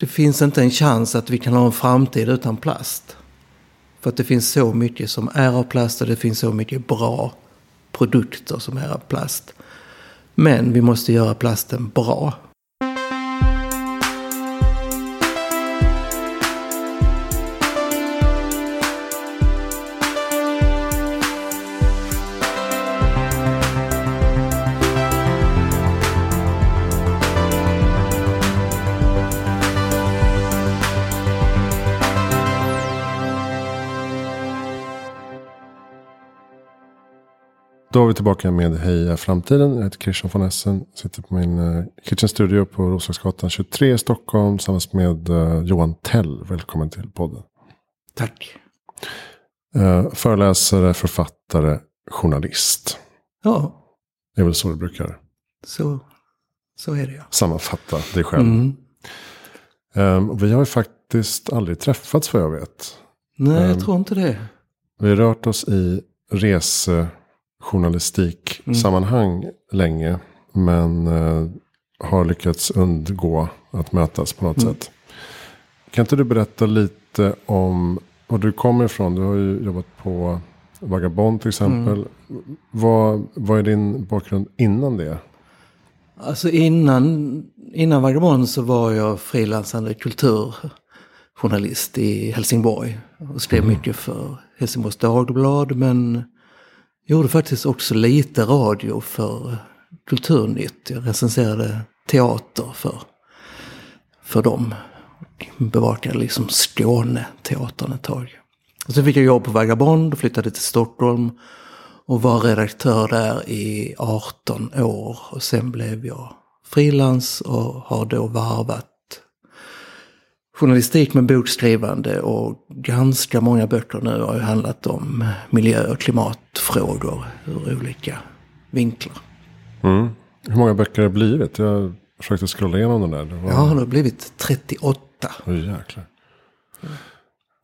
det finns inte en chans att vi kan ha en framtid utan plast. För att det finns så mycket som är av plast och det finns så mycket bra produkter som är av plast. Men vi måste göra plasten bra. Då är vi tillbaka med Heja Framtiden. Jag heter Christian von Essen. Sitter på min uh, Kitchen Studio på Roslagsgatan 23 i Stockholm. Tillsammans med uh, Johan Tell. Välkommen till podden. Tack. Uh, föreläsare, författare, journalist. Ja. Det är väl så du brukar så, så är det ja. sammanfatta dig själv. Mm. Um, vi har ju faktiskt aldrig träffats vad jag vet. Nej, jag um, tror inte det. Vi har rört oss i rese journalistiksammanhang mm. länge. Men eh, har lyckats undgå att mötas på något mm. sätt. Kan inte du berätta lite om var du kommer ifrån? Du har ju jobbat på Vagabond till exempel. Mm. Vad, vad är din bakgrund innan det? Alltså innan, innan Vagabond så var jag frilansande kulturjournalist i Helsingborg. Och skrev mm. mycket för Helsingborgs Dagblad men gjorde faktiskt också lite radio för Kulturnytt. Jag recenserade teater för, för dem. Bevakade liksom Skåneteatern ett tag. Och sen fick jag jobb på Vagabond och flyttade till Stockholm. Och var redaktör där i 18 år. Och sen blev jag frilans och har då varvat journalistik med bokskrivande och ganska många böcker nu har ju handlat om miljö och klimatfrågor ur olika vinklar. Mm. Hur många böcker har det blivit? Jag försökte scrolla igenom den där. Det var... Ja, det har blivit 38. Oh, jäklar.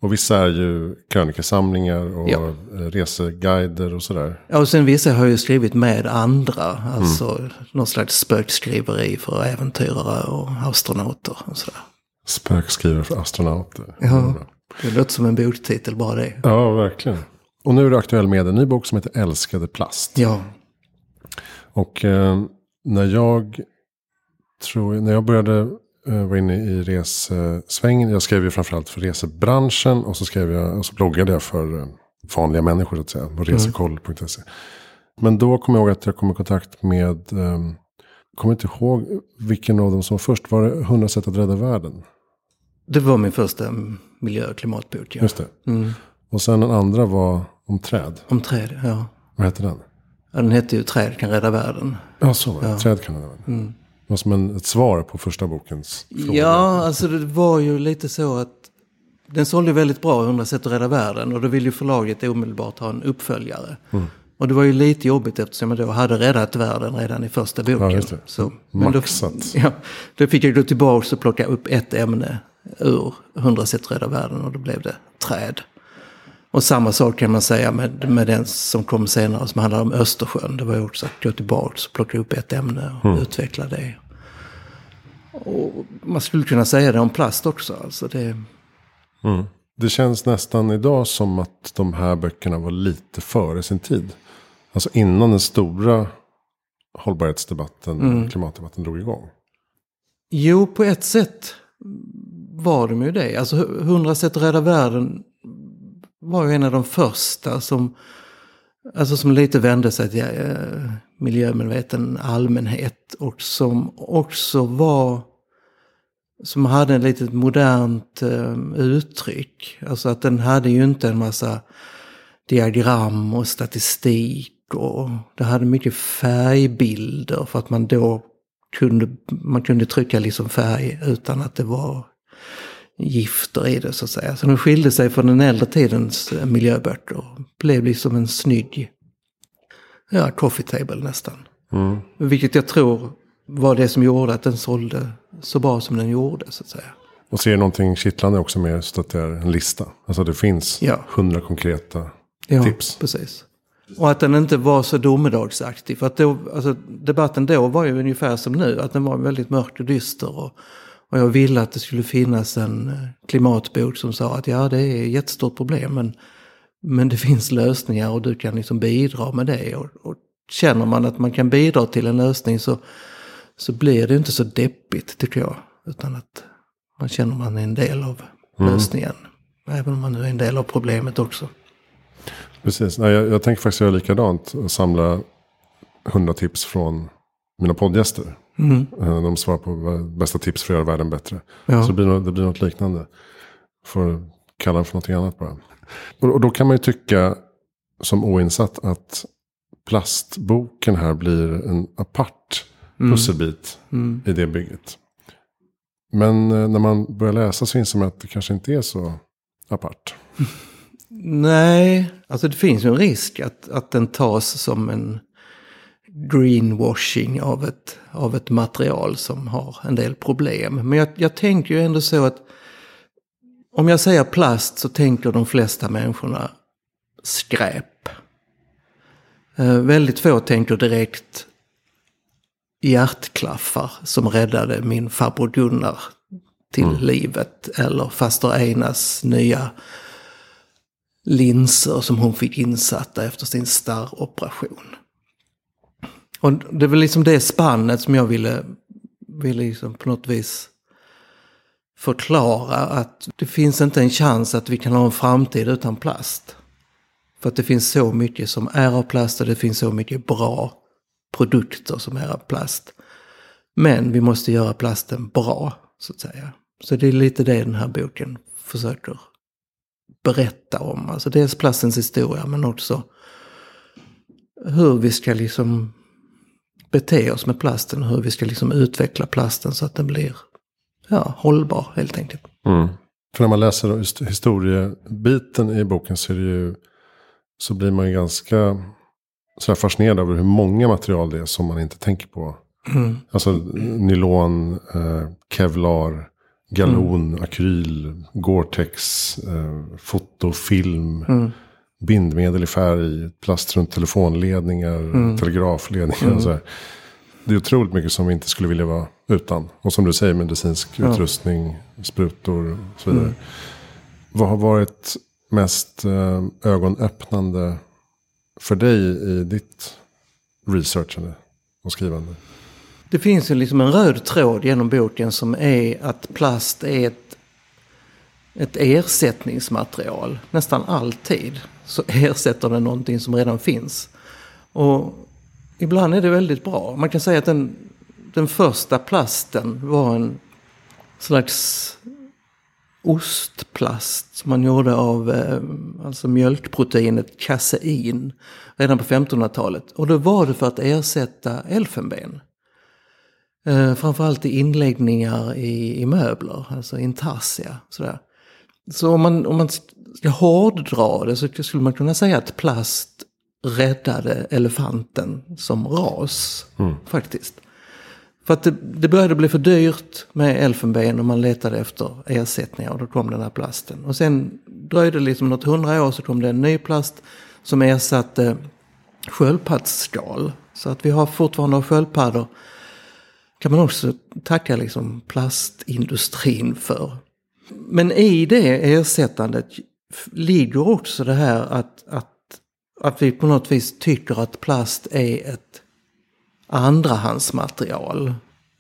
Och vissa är ju krönikesamlingar och ja. reseguider och sådär. Ja, och sen vissa har ju skrivit med andra. Alltså mm. någon slags spökskriveri för äventyrare och astronauter och sådär. Spökskriver för astronauter. Ja, det låter som en boktitel bara det. Ja, verkligen. Och nu är du aktuell med en ny bok som heter Älskade plast. Ja. Och eh, när jag tror, när jag började eh, vara inne i resesvängen. Jag skrev ju framförallt för resebranschen. Och så skrev jag, och så bloggade jag för eh, vanliga människor så att säga. På resekoll.se. Men då kom jag ihåg att jag kom i kontakt med, eh, kommer inte ihåg vilken av dem som var först. Var det 100 sätt att rädda världen? Det var min första miljö och klimatbok. Ja. Just det. Mm. Och sen den andra var om träd. Om träd, ja. Vad hette den? Ja, den hette ju Träd kan rädda världen. Ja, så var det. Ja. Träd kan rädda världen. Mm. Det var som en, ett svar på första bokens fråga. Ja, alltså det var ju lite så att den sålde väldigt bra, 100 sätt att rädda världen. Och då ville ju förlaget omedelbart ha en uppföljare. Mm. Och det var ju lite jobbigt eftersom jag då hade räddat världen redan i första boken. Ja, så, men då, ja, då fick jag gå tillbaka och plocka upp ett ämne ur 100 sätt rädda världen och då blev det träd. Och samma sak kan man säga med, med den som kom senare som handlar om Östersjön. Det var ju också att gå tillbaka och plocka upp ett ämne och mm. utveckla det. Och man skulle kunna säga det om plast också. Alltså det... Mm. det känns nästan idag som att de här böckerna var lite före sin tid. Alltså innan den stora hållbarhetsdebatten, mm. klimatdebatten drog igång. Jo, på ett sätt var de ju det. Alltså 100 sätt att rädda världen var ju en av de första som, alltså som lite vände sig till eh, miljömedveten allmänhet. Och som också var, som hade ett litet modernt eh, uttryck. Alltså att den hade ju inte en massa diagram och statistik. Och det hade mycket färgbilder för att man då kunde, man kunde trycka liksom färg utan att det var gifter i det så att säga. Så de skilde sig från den äldre tidens miljöböcker. Och blev liksom en snygg ja, coffee table nästan. Mm. Vilket jag tror var det som gjorde att den sålde så bra som den gjorde så att säga. Och ser någonting kittlande också med just att det är en lista. Alltså det finns hundra ja. konkreta ja, tips. precis. Och att den inte var så domedagsaktig. För att då, alltså, debatten då var ju ungefär som nu. Att den var väldigt mörk och dyster. Och, Och jag ville att det skulle finnas en eh, klimatbok som sa att ja, det är ett jättestort problem, men, men det finns lösningar och du kan liksom bidra med det. Och, och känner man att man kan bidra till en lösning så, så blir det inte så deppigt tycker jag. Utan att man känner man är en del av Mm. lösningen. Även om man nu är en del av problemet också. Precis, Nej, jag, jag tänker faktiskt göra likadant. Och samla 100 tips från mina poddgäster. Mm. Eh, De svarar på bästa tips för att göra världen bättre. Ja. Så det blir, något, det blir något liknande. Får kalla det för någonting annat bara. Och, och då kan man ju tycka som oinsatt att plastboken här blir en apart pusselbit Mm. i det bygget. Men eh, när man börjar läsa så inser man att det kanske inte är så apart. Nej, alltså det finns ju en risk att, att den tas som en greenwashing av ett, av ett material som har en del problem. Men jag, jag tänker ju ändå så att om jag säger plast så tänker de flesta människorna skräp. Eh, väldigt få tänker direkt hjärtklaffar som räddade min farbror Gunnar till livet. Eller faster Einas nya linser som hon fick insatta efter sin starroperation. Och det var liksom det spannet som jag ville, ville liksom på något vis förklara att det finns inte en chans att vi kan ha en framtid utan plast. För att det finns så mycket som är av plast och det finns så mycket bra produkter som är av plast. Men vi måste göra plasten bra, så att säga. Så det är lite det den här boken försöker berätta om. Alltså dels plastens historia men också hur vi ska liksom bete oss med plasten. Hur vi ska liksom utveckla plasten så att den blir ja, hållbar helt enkelt. Mm. För när man läser historiebiten i boken så, är det ju, så blir man ju ganska så här fascinerad över hur många material det är som man inte tänker på. Mm. Alltså nylon, eh, kevlar, galon, akryl, Gore-Tex, eh, foto, film, Mm. Bindmedel i färg, plast runt telefonledningar, telegrafledningar. Och så. Det är otroligt mycket som vi inte skulle vilja vara utan. Och som du säger, medicinsk utrustning, sprutor och så vidare. Vad har varit mest eh, ögonöppnande för dig i ditt researchande och skrivande? Det finns ju liksom en röd tråd genom boken som är att plast är ett, ett ersättningsmaterial. Nästan alltid så ersätter den någonting som redan finns. Och ibland är det väldigt bra. Man kan säga att den, den första plasten var en slags ostplast som man gjorde av eh, alltså mjölkproteinet kasein redan på 1500-talet. Och då var det för att ersätta elfenben. Eh, framförallt i inläggningar i, i möbler, alltså intarsia. Sådär. Så om man, om man ska hårddra det så skulle man kunna säga att plast räddade elefanten som ras. Faktiskt. För att det, det började bli för dyrt med elfenben och man letade efter ersättningar och då kom den här plasten. Och sen dröjde det liksom något hundra år så kom det en ny plast som ersatte sköldpaddsskal. Så att vi har fortfarande sköldpaddor kan man också tacka liksom plastindustrin för. Men i det ersättandet ligger också det här att, att, att vi på något vis tycker att plast är ett andrahandsmaterial.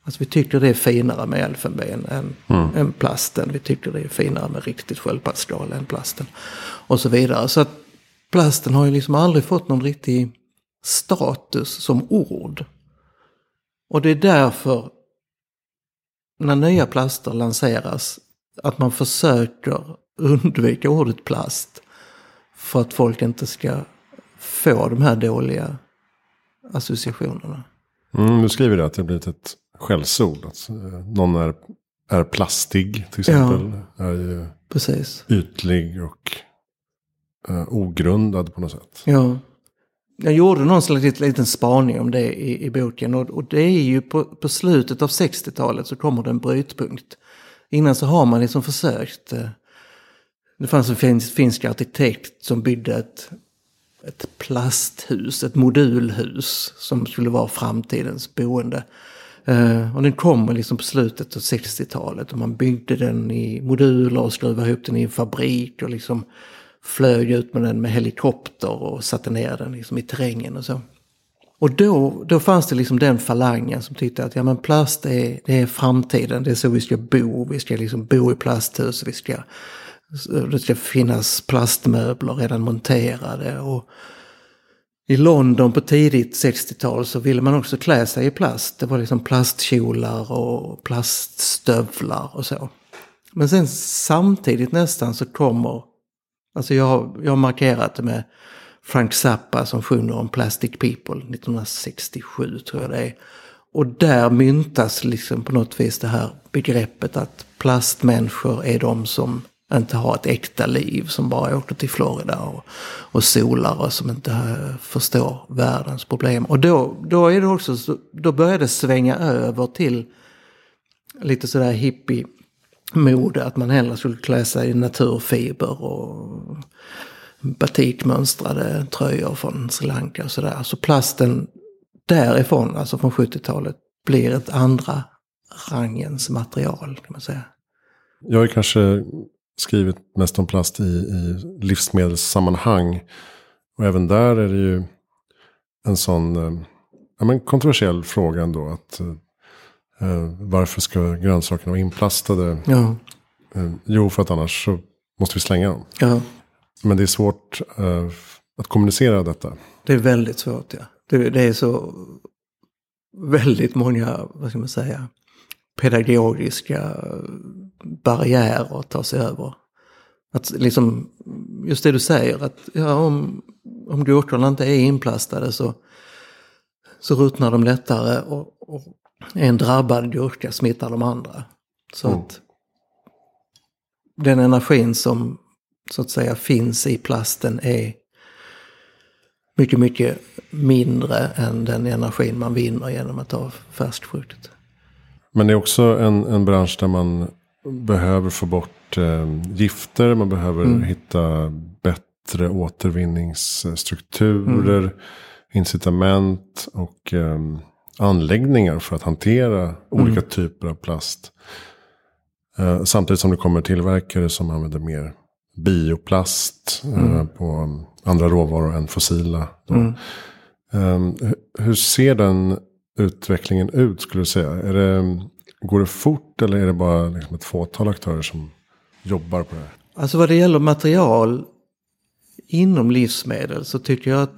Alltså vi tycker det är finare med elfenben än, än plasten. Vi tycker det är finare med riktigt sköldpaddsskal än plasten. Och så vidare. Så att plasten har ju liksom aldrig fått någon riktig status som ord. Och det är därför när nya plaster lanseras att man försöker undvika ordet plast. För att folk inte ska få de här dåliga associationerna. Mm, du skriver det att det har blivit ett skällsord. Att eh, någon är, är plastig till exempel. Är ju Precis. ytlig och eh, ogrundad på något sätt. Ja. Jag gjorde någon slags liten spaning om det i, i boken. Och, och det är ju på, på slutet av 60-talet så kommer det en brytpunkt. Innan så har man liksom försökt. Eh, det fanns en finsk, finsk arkitekt som byggde ett, ett plasthus, ett modulhus som skulle vara framtidens boende. Eh, och den kommer liksom på slutet av 60-talet och man byggde den i moduler och skruvade ihop den i en fabrik och liksom flög ut med den med helikopter och satte ner den liksom i terrängen och så. Och då, då fanns det liksom den falangen som tyckte att ja, men plast är, det är framtiden, det är så vi ska bo, vi ska liksom bo i plasthus, vi ska, det ska finnas plastmöbler redan monterade. Och I London på tidigt 60-tal så ville man också klä sig i plast. Det var liksom plastkjolar och plaststövlar och så. Men sen samtidigt nästan så kommer, alltså jag, jag har markerat det med Frank Zappa som sjunger om Plastic People 1967 tror jag det är. Och där myntas liksom på något vis det här begreppet att plastmänniskor är de som inte har ett äkta liv, som bara åker till Florida och, och solar och som inte eh, förstår världens problem. Och då, då är det också, då börjar det svänga över till lite sådär hippie mode, att man hellre skulle klä sig i naturfiber och batikmönstrade tröjor från Sri Lanka och sådär. Så plasten därifrån, alltså från 70-talet, blir ett andra rangens material kan man säga. Jag har kanske skrivit mest om plast i, i livsmedelssammanhang. Och även där är det ju en sån eh, ja, men kontroversiell fråga ändå. Att, eh, varför ska grönsakerna vara inplastade? Ja. Eh, jo, för att annars så måste vi slänga dem. Ja. Men det är svårt uh, att kommunicera detta. Det är väldigt svårt, ja. Det, det, är så väldigt många, vad ska man säga, pedagogiska barriärer att ta sig över. Att liksom, just det du säger, att ja, om, om gurkorna inte är inplastade så, så ruttnar de lättare och, och en drabbad gurka smittar de andra. Så mm. att den energin som så att säga finns i plasten är mycket, mycket mindre än den energin man vinner genom att ta färsk frukt. Men det är också en, en bransch där man behöver få bort eh, gifter, man behöver mm. hitta bättre återvinningsstrukturer, mm. incitament och eh, anläggningar för att hantera mm. olika typer av plast. Eh, samtidigt som det kommer tillverkare som använder mer bioplast eh, mm. på andra råvaror än fossila. Mm. Um, hur ser den utvecklingen ut skulle du säga? Är det, går det fort eller är det bara liksom ett fåtal aktörer som jobbar på det här? Alltså vad det gäller material inom livsmedel så tycker jag att,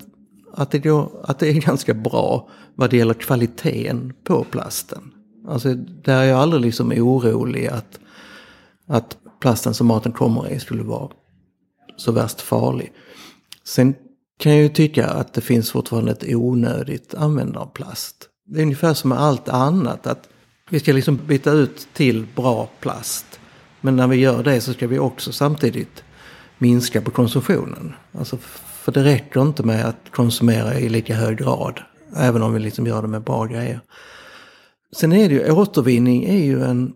att, det, går, att det är ganska bra vad det gäller kvaliteten på plasten. Alltså där är jag aldrig liksom orolig att, att plasten som maten kommer i skulle vara så värst farlig. Sen kan jag ju tycka att det finns fortfarande ett onödigt användande av plast. Det är ungefär som med allt annat. att Vi ska liksom byta ut till bra plast. Men när vi gör det så ska vi också samtidigt minska på konsumtionen. Alltså, för det räcker inte med att konsumera i lika hög grad. Även om vi liksom gör det med bra grejer. Sen är det ju, återvinning är ju en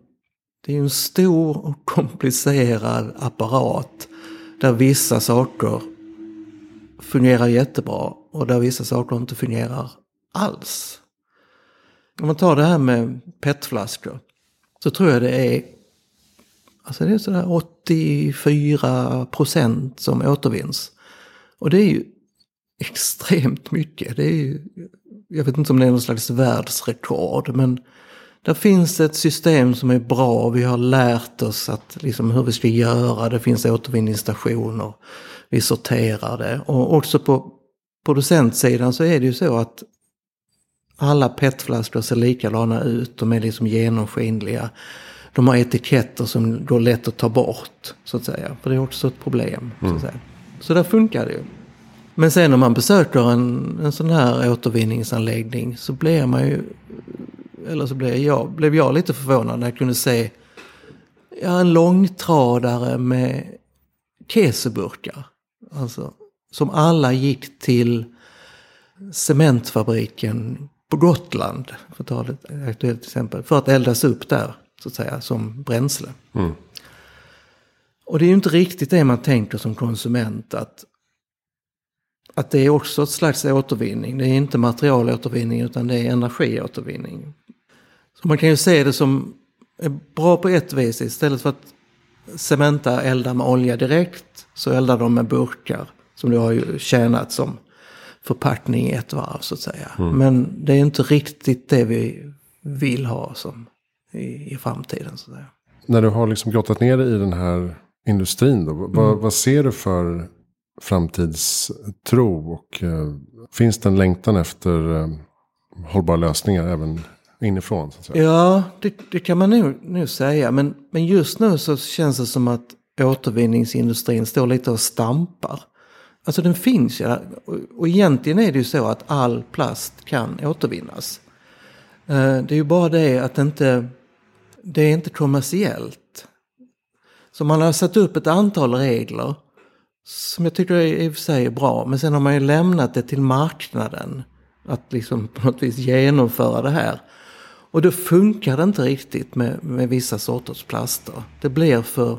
det är en stor och komplicerad apparat där vissa saker fungerar jättebra och där vissa saker inte fungerar alls. Om man tar det här med petflaskor så tror jag det är Alltså det är sådär 84 procent som återvinns. Och det är ju extremt mycket. Det är ju, jag vet inte om det är någon slags världsrekord men där finns ett system som är bra. Vi har lärt oss att, liksom, hur vi ska göra. Det finns återvinningsstationer. Vi sorterar det. Och också på producentsidan så är det ju så att alla petflaskor ser likadana ut. De är liksom genomskinliga. De har etiketter som går lätt att ta bort. Så att säga. För det är också ett problem. Mm. Så, att mm. säga. så där funkar det ju. Men sen om man besöker en, en sån här återvinningsanläggning så blir man ju eller så blev jag, blev jag lite förvånad när jag kunde se ja, en långtradare med keseburkar. Alltså, som alla gick till cementfabriken på Gotland, för att ta ett aktuellt exempel, för att eldas upp där, så att säga, som bränsle. Mm. Och det är ju inte riktigt det man tänker som konsument, att, att det är också ett slags återvinning. Det är inte materialåtervinning utan det är energiåtervinning. Så man kan ju se det som är bra på ett vis. Istället för att Cementa eldar med olja direkt så eldar de med burkar. Som du har ju tjänat som förpackning i ett varv så att säga. Men det är inte riktigt det vi vill ha som i, i framtiden. Så att säga. När du har liksom grottat ner dig i den här industrin då. Vad, vad ser du för framtidstro? Och eh, finns det en längtan efter eh, hållbara lösningar även inifrån? Så att säga? Ja, det, det kan man nog, nog säga. Men, men just nu så känns det som att återvinningsindustrin står lite och stampar. Alltså den finns ju Ja. Och, och egentligen är det ju så att all plast kan återvinnas. Eh, det är ju bara det att det inte, det är inte kommersiellt. Så man har satt upp ett antal regler som jag tycker är i och för sig är bra. Men sen har man ju lämnat det till marknaden. Att liksom på något vis genomföra det här. Och då funkar det inte riktigt med, med vissa sorters plaster. Det blir för,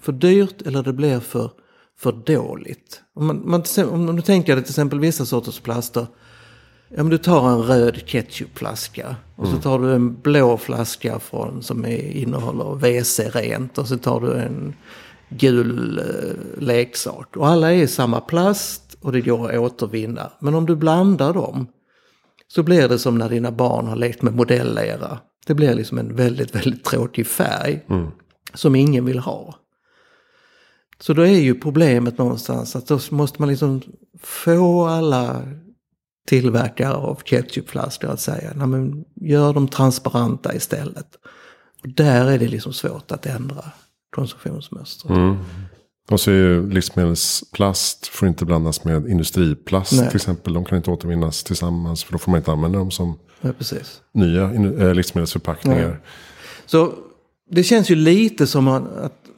för dyrt eller det blir för, för dåligt. Om, man, man, om du tänker dig till exempel vissa sorters plaster. Ja, men du tar en röd ketchupflaska och så tar du en blå flaska från, som är, innehåller WC-rent och så tar du en gul eh, leksak. Och alla är i samma plast och det går att återvinna. Men om du blandar dem så blir det som när dina barn har lekt med modellera. Det blir liksom en väldigt, väldigt tråkig färg som ingen vill ha. Så då är ju problemet någonstans att då måste man liksom få alla tillverkare av ketchupflaskor att säga, nej men gör dem transparenta istället. Och där är det liksom svårt att ändra konsumtionsmönstret. Mm. Så är ju livsmedelsplast får inte blandas med industriplast Nej. till exempel. De kan inte återvinnas tillsammans för då får man inte använda dem som Ja, nya äh, livsmedelsförpackningar. Nej. Så det känns ju lite som att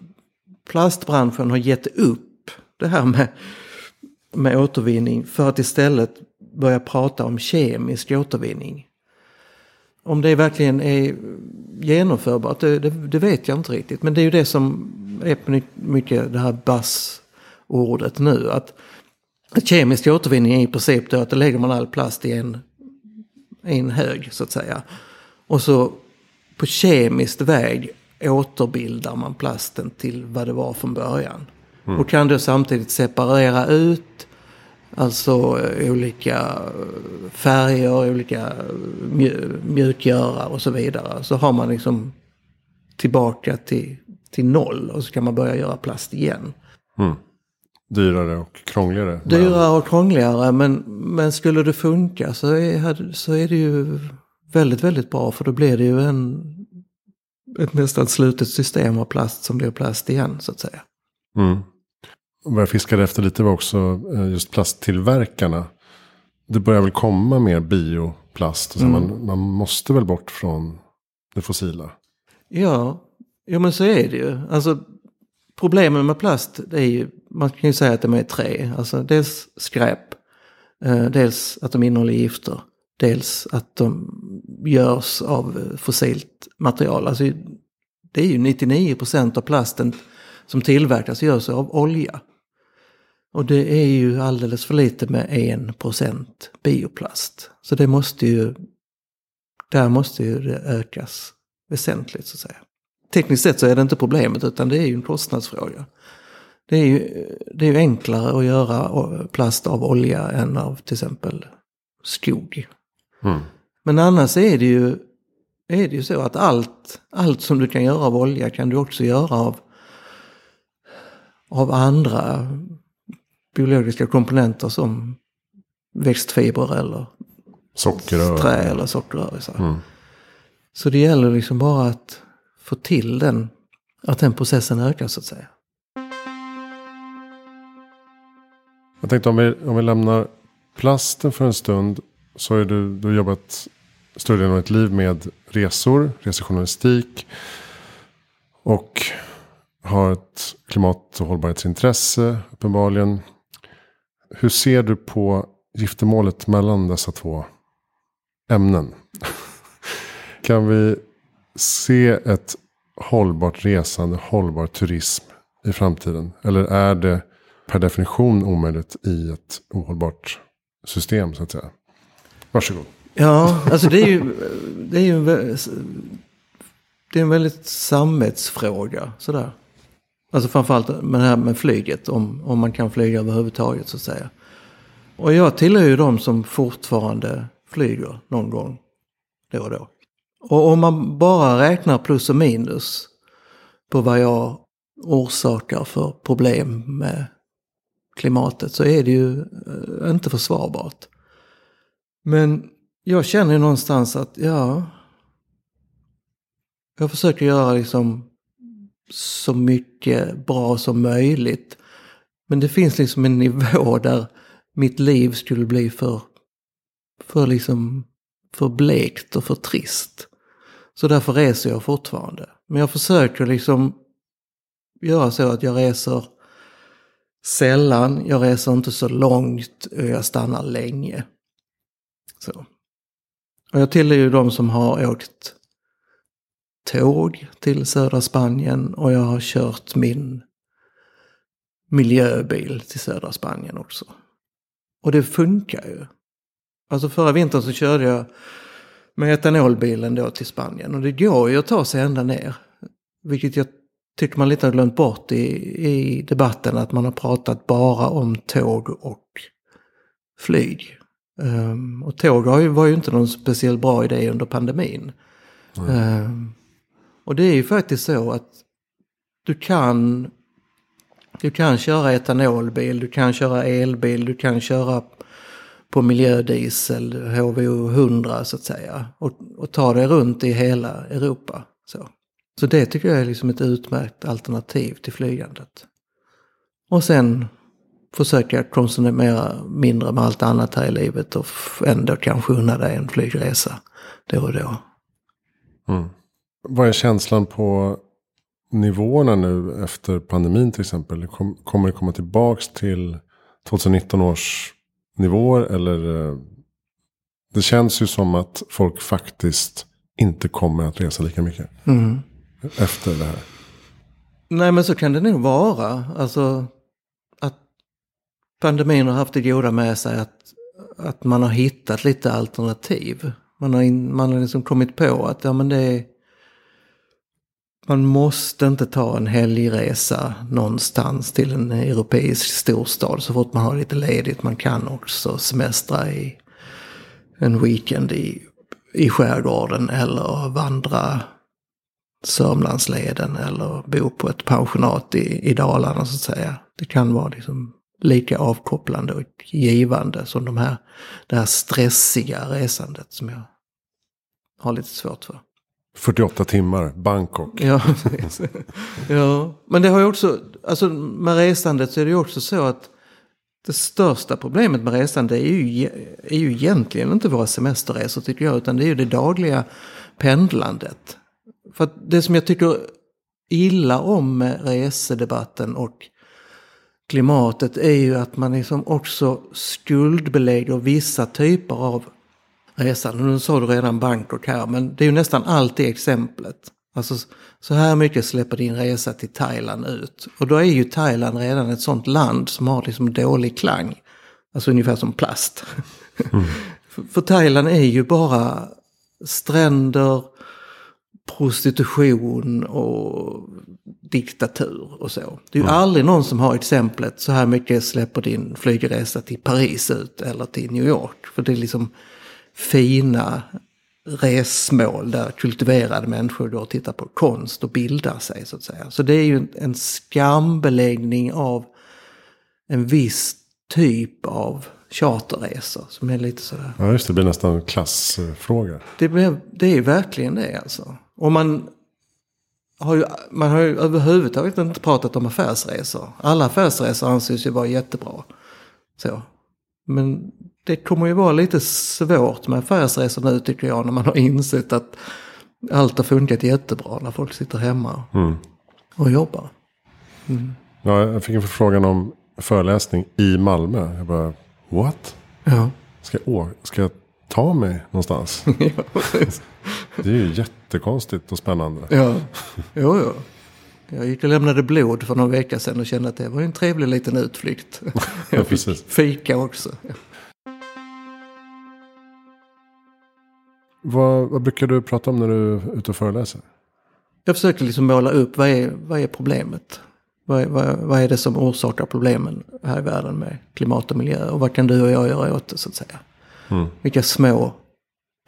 plastbranschen har gett upp det här med, med återvinning för att istället börja prata om kemisk återvinning. Om det verkligen är genomförbart, det, det, det vet jag inte riktigt. Men det är ju det som är mycket det här bassordet nu. Att, kemisk återvinning är i princip då att då lägger man all plast i en, en hög så att säga. Och så på kemisk väg återbildar man plasten till vad det var från början. Och kan då samtidigt separera ut alltså eh, olika eh, färger, olika eh, mju- mjukgörare och så vidare. Så har man liksom tillbaka till, till noll och så kan man börja göra plast igen. Dyrare och krångligare. Dyrare och krångligare men, men skulle det funka så är, så är det ju väldigt, väldigt bra för då blir det ju en, ett nästan slutet system av plast som blir plast igen så att säga. Mm. Vad jag fiskade efter lite var också eh, just plasttillverkarna. Det börjar väl komma mer bioplast. Och så Mm. man, man måste väl bort från det fossila. Ja, ja men så är det ju. Alltså problemen med plast det är ju, man kan ju säga att de är tre. Alltså dels skräp, eh, dels att de innehåller gifter, dels att de görs av fossilt material. Alltså det är ju 99% av plasten som tillverkas görs av olja. Och det är ju alldeles för lite med 1% bioplast. Så det måste ju, där måste ju det ökas väsentligt så att säga. Tekniskt sett så är det inte problemet utan det är ju en kostnadsfråga. Det är ju, det är ju enklare att göra plast av olja än av till exempel skog. Mm. Men annars är det ju, är det ju så att allt, allt som du kan göra av olja kan du också göra av, av andra biologiska komponenter som växtfibrer eller Sockerrör. trä eller sockerrör. Så. Mm. så det gäller liksom bara att få till den, att den processen ökar så att säga. Jag tänkte om vi, om vi lämnar plasten för en stund. Så har du, du har jobbat större delen av ditt liv med resor, resejournalistik. Och har ett klimat och hållbarhetsintresse uppenbarligen. Hur ser du på giftermålet mellan dessa två ämnen? kan vi se ett hållbart resande, hållbar turism i framtiden? Eller är det per definition omöjligt i ett ohållbart system så att säga? Varsågod. Ja, alltså det är ju, det är ju en, det är en väldigt sammetsfråga. Sådär. Alltså framförallt med det här med flyget. Om, om man kan flyga överhuvudtaget så att säga. Och jag tillhör ju de som fortfarande flyger någon gång då och då. Och om man bara räknar plus och minus på vad jag orsakar för problem med klimatet så är det ju eh, inte försvarbart. Men jag känner ju någonstans att ja, jag försöker göra liksom så mycket bra som möjligt. Men det finns liksom en nivå där mitt liv skulle bli för, för liksom, för blekt och för trist. Så därför reser jag fortfarande. Men jag försöker liksom göra så att jag reser sällan, jag reser inte så långt och jag stannar länge. Så. Och jag tillhör ju de som har åkt tåg till södra Spanien och jag har kört min miljöbil till södra Spanien också. Och det funkar ju. Alltså förra vintern så körde jag med etanolbilen då till Spanien och det går ju att ta sig ända ner. Vilket jag tycker man lite har glömt bort i, i debatten att man har pratat bara om tåg och flyg. Um, och tåg har ju, var ju inte någon speciellt bra idé under pandemin. Um, och det är ju faktiskt så att du kan, du kan köra etanolbil, du kan köra elbil, du kan köra på miljödiesel, HVO 100 så att säga. Och, och ta dig runt i hela Europa. Så. så det tycker jag är liksom ett utmärkt alternativ till flygandet. Och sen försöka konsumera mindre med allt annat här i livet och ändå kanske unna dig en flygresa då och då. Mm. Vad är känslan på nivåerna nu efter pandemin till exempel? Kom, kommer det komma tillbaks till 2019 års nivåer? Eller eh, det känns ju som att folk faktiskt inte kommer att resa lika mycket Mm. efter det här. Nej men så kan det nog vara. Alltså att pandemin har haft det goda med sig att, att man har hittat lite alternativ. Man har, in, man har liksom kommit på att ja, men det är, man måste inte ta en helgresa någonstans till en europeisk storstad så fort man har lite ledigt. Man kan också semestra i en weekend i, i skärgården eller vandra Sörmlandsleden eller bo på ett pensionat i, i Dalarna så att säga. Det kan vara liksom lika avkopplande och givande som de här, det här stressiga resandet som jag har lite svårt för. 48 timmar, Bangkok. Ja, ja. men det har ju också, alltså med resandet så är det ju också så att det största problemet med resande är ju, är ju egentligen inte våra semesterresor tycker jag, utan det är ju det dagliga pendlandet. För att det som jag tycker illa om med resedebatten och klimatet är ju att man liksom också skuldbelägger vissa typer av resande. Nu sa du redan Bangkok här, men det är ju nästan alltid exemplet. Alltså så här mycket släpper din resa till Thailand ut. Och då är ju Thailand redan ett sånt land som har liksom dålig klang. Alltså ungefär som plast. för, för Thailand är ju bara stränder, prostitution och diktatur och så. Det är ju aldrig någon som har exemplet så här mycket släpper din flygresa till Paris ut eller till New York. För det är liksom fina resmål där kultiverade människor och tittar på konst och bildar sig så att säga. Så det är ju en, skambeläggning av en viss typ av charterresor som är lite sådär. Ja, just det. Det blir nästan en klassfråga. Det, blev, det är ju verkligen det alltså. Och man har ju, man har ju överhuvudtaget inte pratat om affärsresor. Alla affärsresor anses ju vara jättebra. Så. Men det kommer ju vara lite svårt med affärsresor nu tycker jag när man har insett att allt har funkat jättebra när folk sitter hemma Mm. och jobbar. Ja, jag fick en förfrågan om föreläsning i Malmö. Jag bara, what? Ja, Ska jag, å- ska jag ta mig någonstans? ja. Det är ju jättekonstigt och spännande. Ja, jo, jo. Jag gick och lämnade blod för någon vecka sedan och kände att det var en trevlig liten utflykt. Ja, precis. Fika också. Vad, vad brukar du prata om när du är ute och föreläser? Jag försöker liksom måla upp vad är, vad är problemet? Vad, är- vad, vad är det som orsakar problemen här i världen med klimat och miljö? Och vad kan du och jag göra åt det så att säga? Mm. Vilka små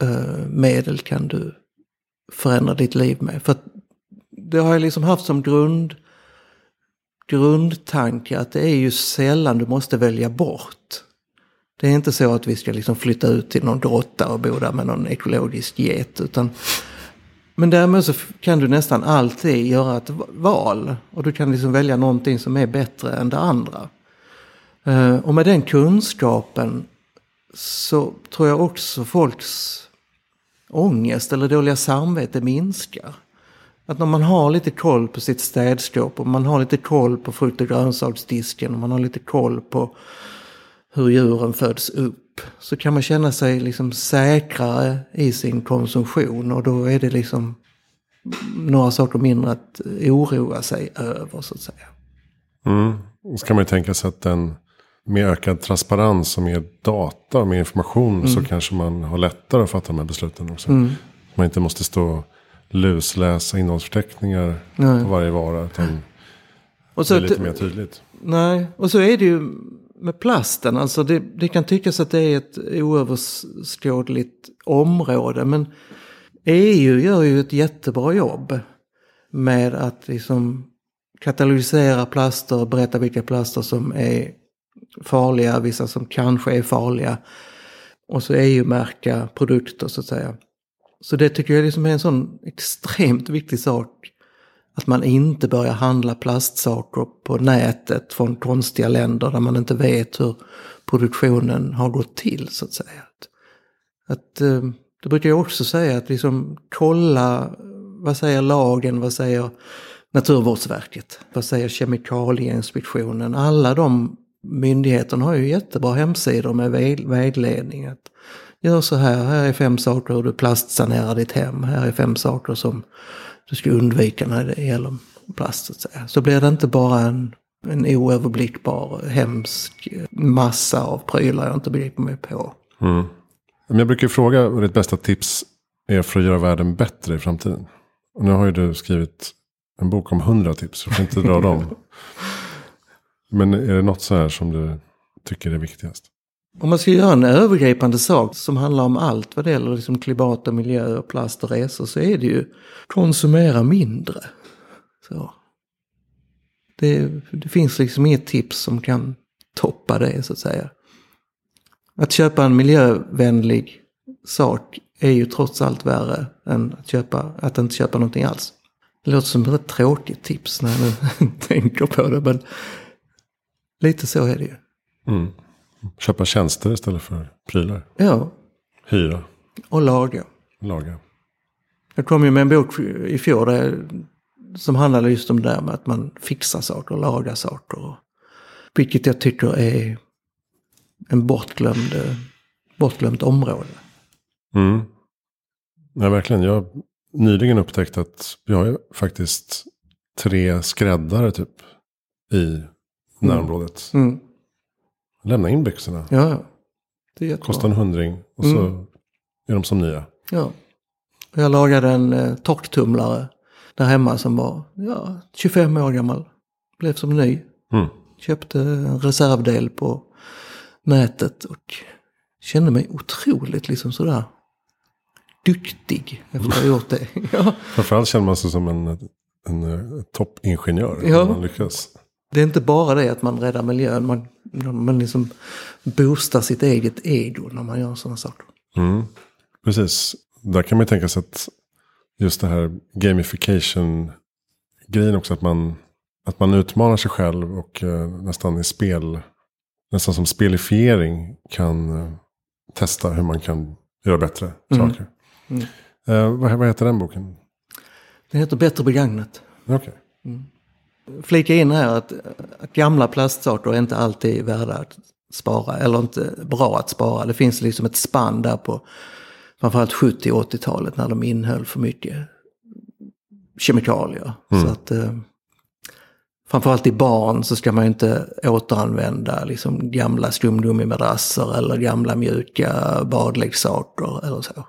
eh, medel kan du förändra ditt liv med? För att det har jag liksom haft som grund, grundtanke att det är ju sällan du måste välja bort. Det är inte så att vi ska liksom flytta ut till någon grotta och bo där med någon ekologisk get. Utan, men däremot så kan du nästan alltid göra ett val. Och du kan liksom välja någonting som är bättre än det andra. Eh, och med den kunskapen så tror jag också folks ångest eller dåliga samvete minskar. Att när man har lite koll på sitt städskåp och man har lite koll på frukt och grönsaksdisken och man har lite koll på hur djuren föds upp så kan man känna sig liksom säkrare i sin konsumtion och då är det liksom några saker mindre att oroa sig över så att säga. Mm. Så kan man ju tänka sig att den med ökad transparens och mer data och mer information så kanske man har lättare att fatta de här besluten också. Man inte måste stå och lusläsa innehållsförteckningar Nej. på varje vara. Utan Och det så är lite mer tydligt. Nej, och så är det ju med plasten. Alltså det, det kan tyckas att det är ett oöverskådligt område. Men EU gör ju ett jättebra jobb med att liksom katalysera plaster och berätta vilka plaster som är farliga, vissa som kanske är farliga. Och så EU-märka produkter så att säga. Så det tycker jag liksom är en sån extremt viktig sak. Att man inte börjar handla plastsaker på nätet från konstiga länder där man inte vet hur produktionen har gått till så att säga. Att, att, eh, det brukar jag också säga att liksom kolla vad säger lagen, vad säger Naturvårdsverket, vad säger Kemikalieinspektionen. Alla de myndigheterna har ju jättebra hemsidor med vägledning. Att gör så här, här är fem saker hur du plastsanerar ditt hem, här är fem saker som du ska undvika när det gäller plast. Så, att säga. så blir det inte bara en, en oöverblickbar, hemsk massa av prylar jag inte begriper mig på. Mm. Men jag brukar fråga vad ditt bästa tips är för att göra världen bättre i framtiden. Och nu har ju du skrivit en bok om hundra tips, så du får inte dra dem. Men är det något så här som du tycker är viktigast? Om man ska göra en övergripande sak som handlar om allt vad det gäller liksom klimat och miljö och plast och resor så är det ju konsumera mindre. Så. Det, det finns liksom inget tips som kan toppa det så att säga. Att köpa en miljövänlig sak är ju trots allt värre än att, köpa, att inte köpa någonting alls. Det låter som ett rätt tråkigt tips när jag nu tänker på det men lite så är det ju. Mm. Köpa tjänster istället för prylar. Ja, Hyra, och laga. laga. Jag kom ju med en bok i fjol där, som handlade just om det där med att man fixar saker, lagar saker. Vilket jag tycker är en bortglömd, bortglömt område. Mm. Ja, verkligen. Jag har nyligen upptäckt att vi har ju faktiskt tre skräddare typ i närområdet. Mm. Lämna in byxorna. Ja, ja. Det är jättebra. Kostar en hundring och så är de som nya. Ja. Jag lagade en eh, torktumlare där hemma som var ja, 25 år gammal. Blev som ny. Mm. Köpte en reservdel på nätet och kände mig otroligt liksom sådär duktig efter att ha gjort det. ja. Framförallt känner man sig som en, en, eh, toppingenjör. Ja. Man lyckas. Det är inte bara det att man räddar miljön, man, man liksom boostar sitt eget ego när man gör sådana saker. Mm. Precis. Där kan man tänka sig att just det här gamification-grejen också. Att man, att man utmanar sig själv och eh, nästan i spel, nästan som spelifiering kan eh, testa hur man kan göra bättre saker. Mm. Eh, vad, vad heter den boken? Det heter Bättre begagnat. Okej. Flika in här att, att gamla plastsaker är inte alltid värda att spara, eller inte bra att spara. Det finns liksom ett spann där på framförallt 70 och 80-talet när de innehöll för mycket kemikalier. Så att eh, framförallt i barn så ska man inte återanvända liksom gamla skumgummimadrasser eller gamla mjuka badleksaker eller så.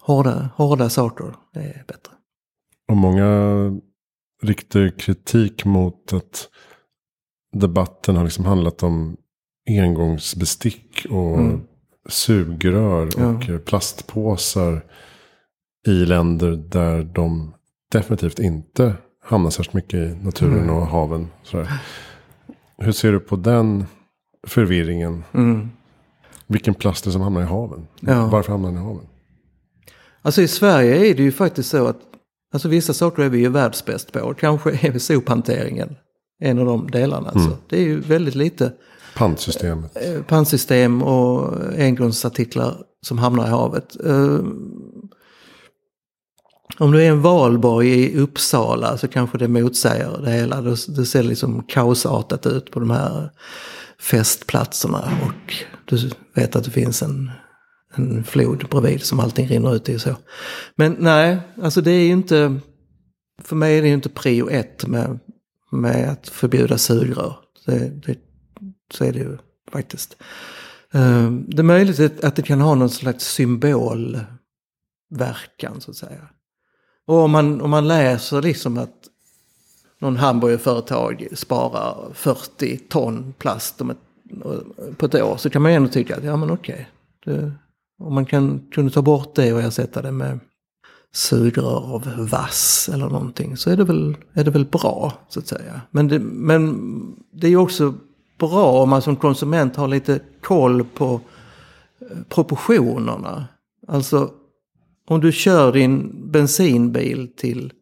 hårda, hårda saker är bättre. Och många riktar kritik mot att debatten har liksom handlat om engångsbestick och Mm. sugrör Ja. och plastpåsar i länder där de definitivt inte hamnar särskilt mycket i naturen Mm. och haven. Sådär. Hur ser du på den förvirringen? Mm. Vilken plast är det som hamnar i haven? Ja. Varför hamnar den i haven? Alltså i Sverige är det ju faktiskt så att alltså vissa saker är vi ju världsbäst på. Kanske är vi en av de delarna. Alltså. Det är ju väldigt lite Pantsystemet. eh, pannsystem och engångsartiklar som hamnar i havet. Eh, Om du är en valborg i Uppsala så kanske det motsäger det hela. Det ser liksom kaosartat ut på de här festplatserna. Och du vet att det finns en, en flod bredvid som allting rinner ut i. Så. Men nej, alltså det är ju inte... För mig är det ju inte prio ett med, med att förbjuda sugrör. Det, det, så är det ju faktiskt. Eh, det är möjligt att- det kan ha någon slags symbolverkan så att säga. Och om man, om man läser liksom att någon hamburgerföretag sparar 40 ton plast om ett, på ett år så kan man ju ändå tycka att ja men okej. Det, om man kan, kunde ta bort det och ersätta det med sugrör av vass eller någonting så är det väl, är det väl bra så att säga. Men det, men det är ju också bra om man som konsument har lite koll på eh, proportionerna. Alltså om du kör din bensinbil till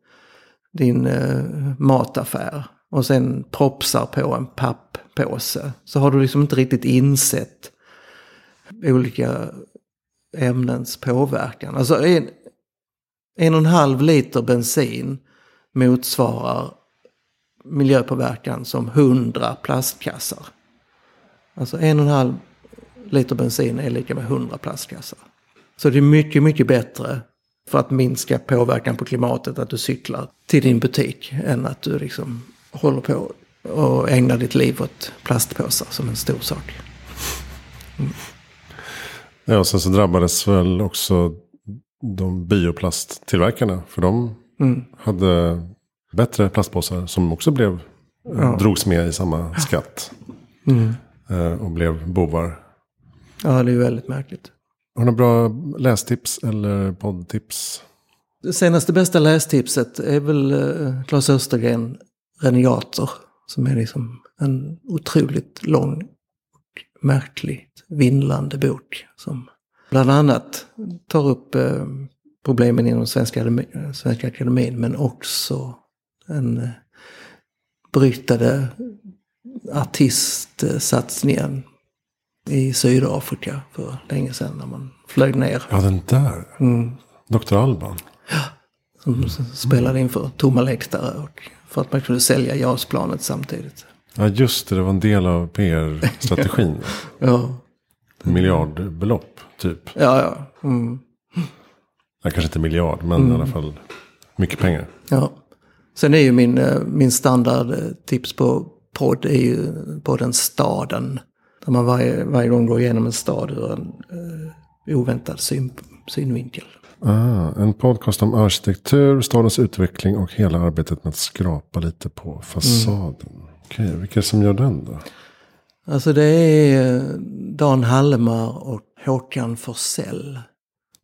din eh, mataffär och sen propsar på en papppåse så har du liksom inte riktigt insett olika ämnens påverkan. Alltså en, en och en halv liter bensin motsvarar miljöpåverkan som 100 plastkassar. Alltså en och en halv liter bensin är lika med 100 plastkassar. Så det är mycket, mycket bättre för att minska påverkan på klimatet att du cyklar till din butik än att du liksom håller på och ägnar ditt liv åt plastpåsar som en stor sak. Mm. Ja, och sen så drabbades väl också de bioplasttillverkarna. För de Mm. hade bättre plastpåsar som också blev, Ja. drogs med i samma skatt. Mm. eh, Och blev bovar. Ja, det är ju väldigt märkligt. Har du några bra lästips eller poddtips? Det senaste bästa lästipset är väl eh, Claes Östergren Renegater. Som är liksom en otroligt lång märkligt vindlande bok. Som bland annat tar upp eh, problemen inom Svenska, Svenska Akademin men också en eh, beryktade artistsatsningen i Sydafrika för länge sedan när man flög ner. Ja, den där. Mm. Dr. Alban. Som s- spelade inför tomma läktare och för att man kunde sälja JAS-planet samtidigt. Ja, just det. Det var en del av PR-strategin. Ja, Miljardbelopp, typ. ja, ja. Mm. Ja, kanske inte miljard, men i alla fall mycket pengar. ja. Sen är ju min, eh, min standardtips på podd är ju podden Staden. Där man varje, varje gång går igenom en stad ur en eh, oväntad syn, synvinkel. Ah, en podcast om arkitektur, stadens utveckling och hela arbetet med att skrapa lite på fasaden. Okej, vilka är det som gör den då? Alltså det är eh, Dan Hallemar och Håkan Forsell.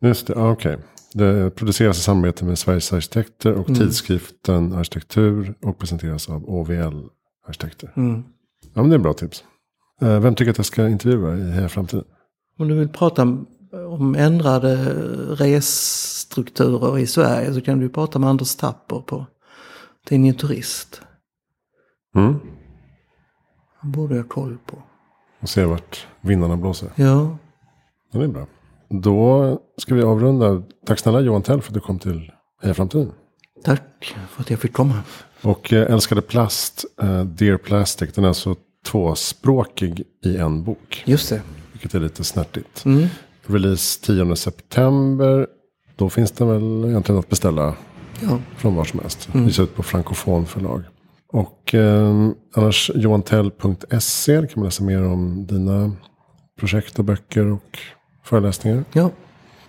Just det, ah, okej. Det produceras i samarbete med Sveriges arkitekter och tidskriften Arkitektur och presenteras av OVL Arkitekter. Mm. Ja, men det är bra tips. Eh, Vem tycker att jag ska intervjua i Heja Framtiden? Om du vill prata om, om ändrade resstrukturer i Sverige så kan du prata med Anders Tapper på tidningen Turist. Mm. Borde jag ha koll på. Och se vart vindarna blåser. Ja, Ja, det är bra. Då ska vi avrunda. Tack snälla Johan Tell för att du kom till Heja Framtiden. tack för att jag fick komma. Och eh, Älskade Plast, eh, Dear Plastic, den är alltså tvåspråkig i en bok. Just det. Vilket är lite snärtigt. Mm. Release 10 september. Då finns det väl egentligen att beställa Ja. från var som helst. Mm. Ges ut på Frankofon förlag. Och eh, annars johantell.se kan man läsa mer om dina projekt och böcker och föreläsningar. ja.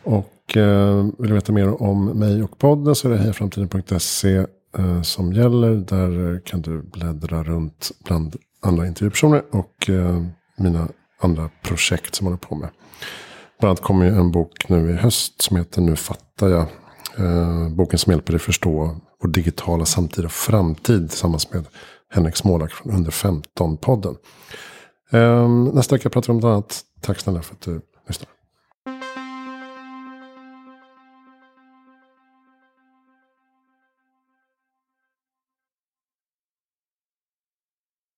Och Och eh, vill du veta mer om mig och podden så är det hejaframtiden.se eh, som gäller. Där kan du bläddra runt bland andra intervjupersoner och eh, mina andra projekt som jag håller på med. Bland annat kommer ju en bok nu i höst som heter Nu fattar jag. Eh, boken som hjälper dig förstå vår digitala samtida framtid tillsammans med Henrik Smålack från Under 15-podden. Ehm, nästa vecka pratar vi om något annat. Tack snälla för att du lyssnar.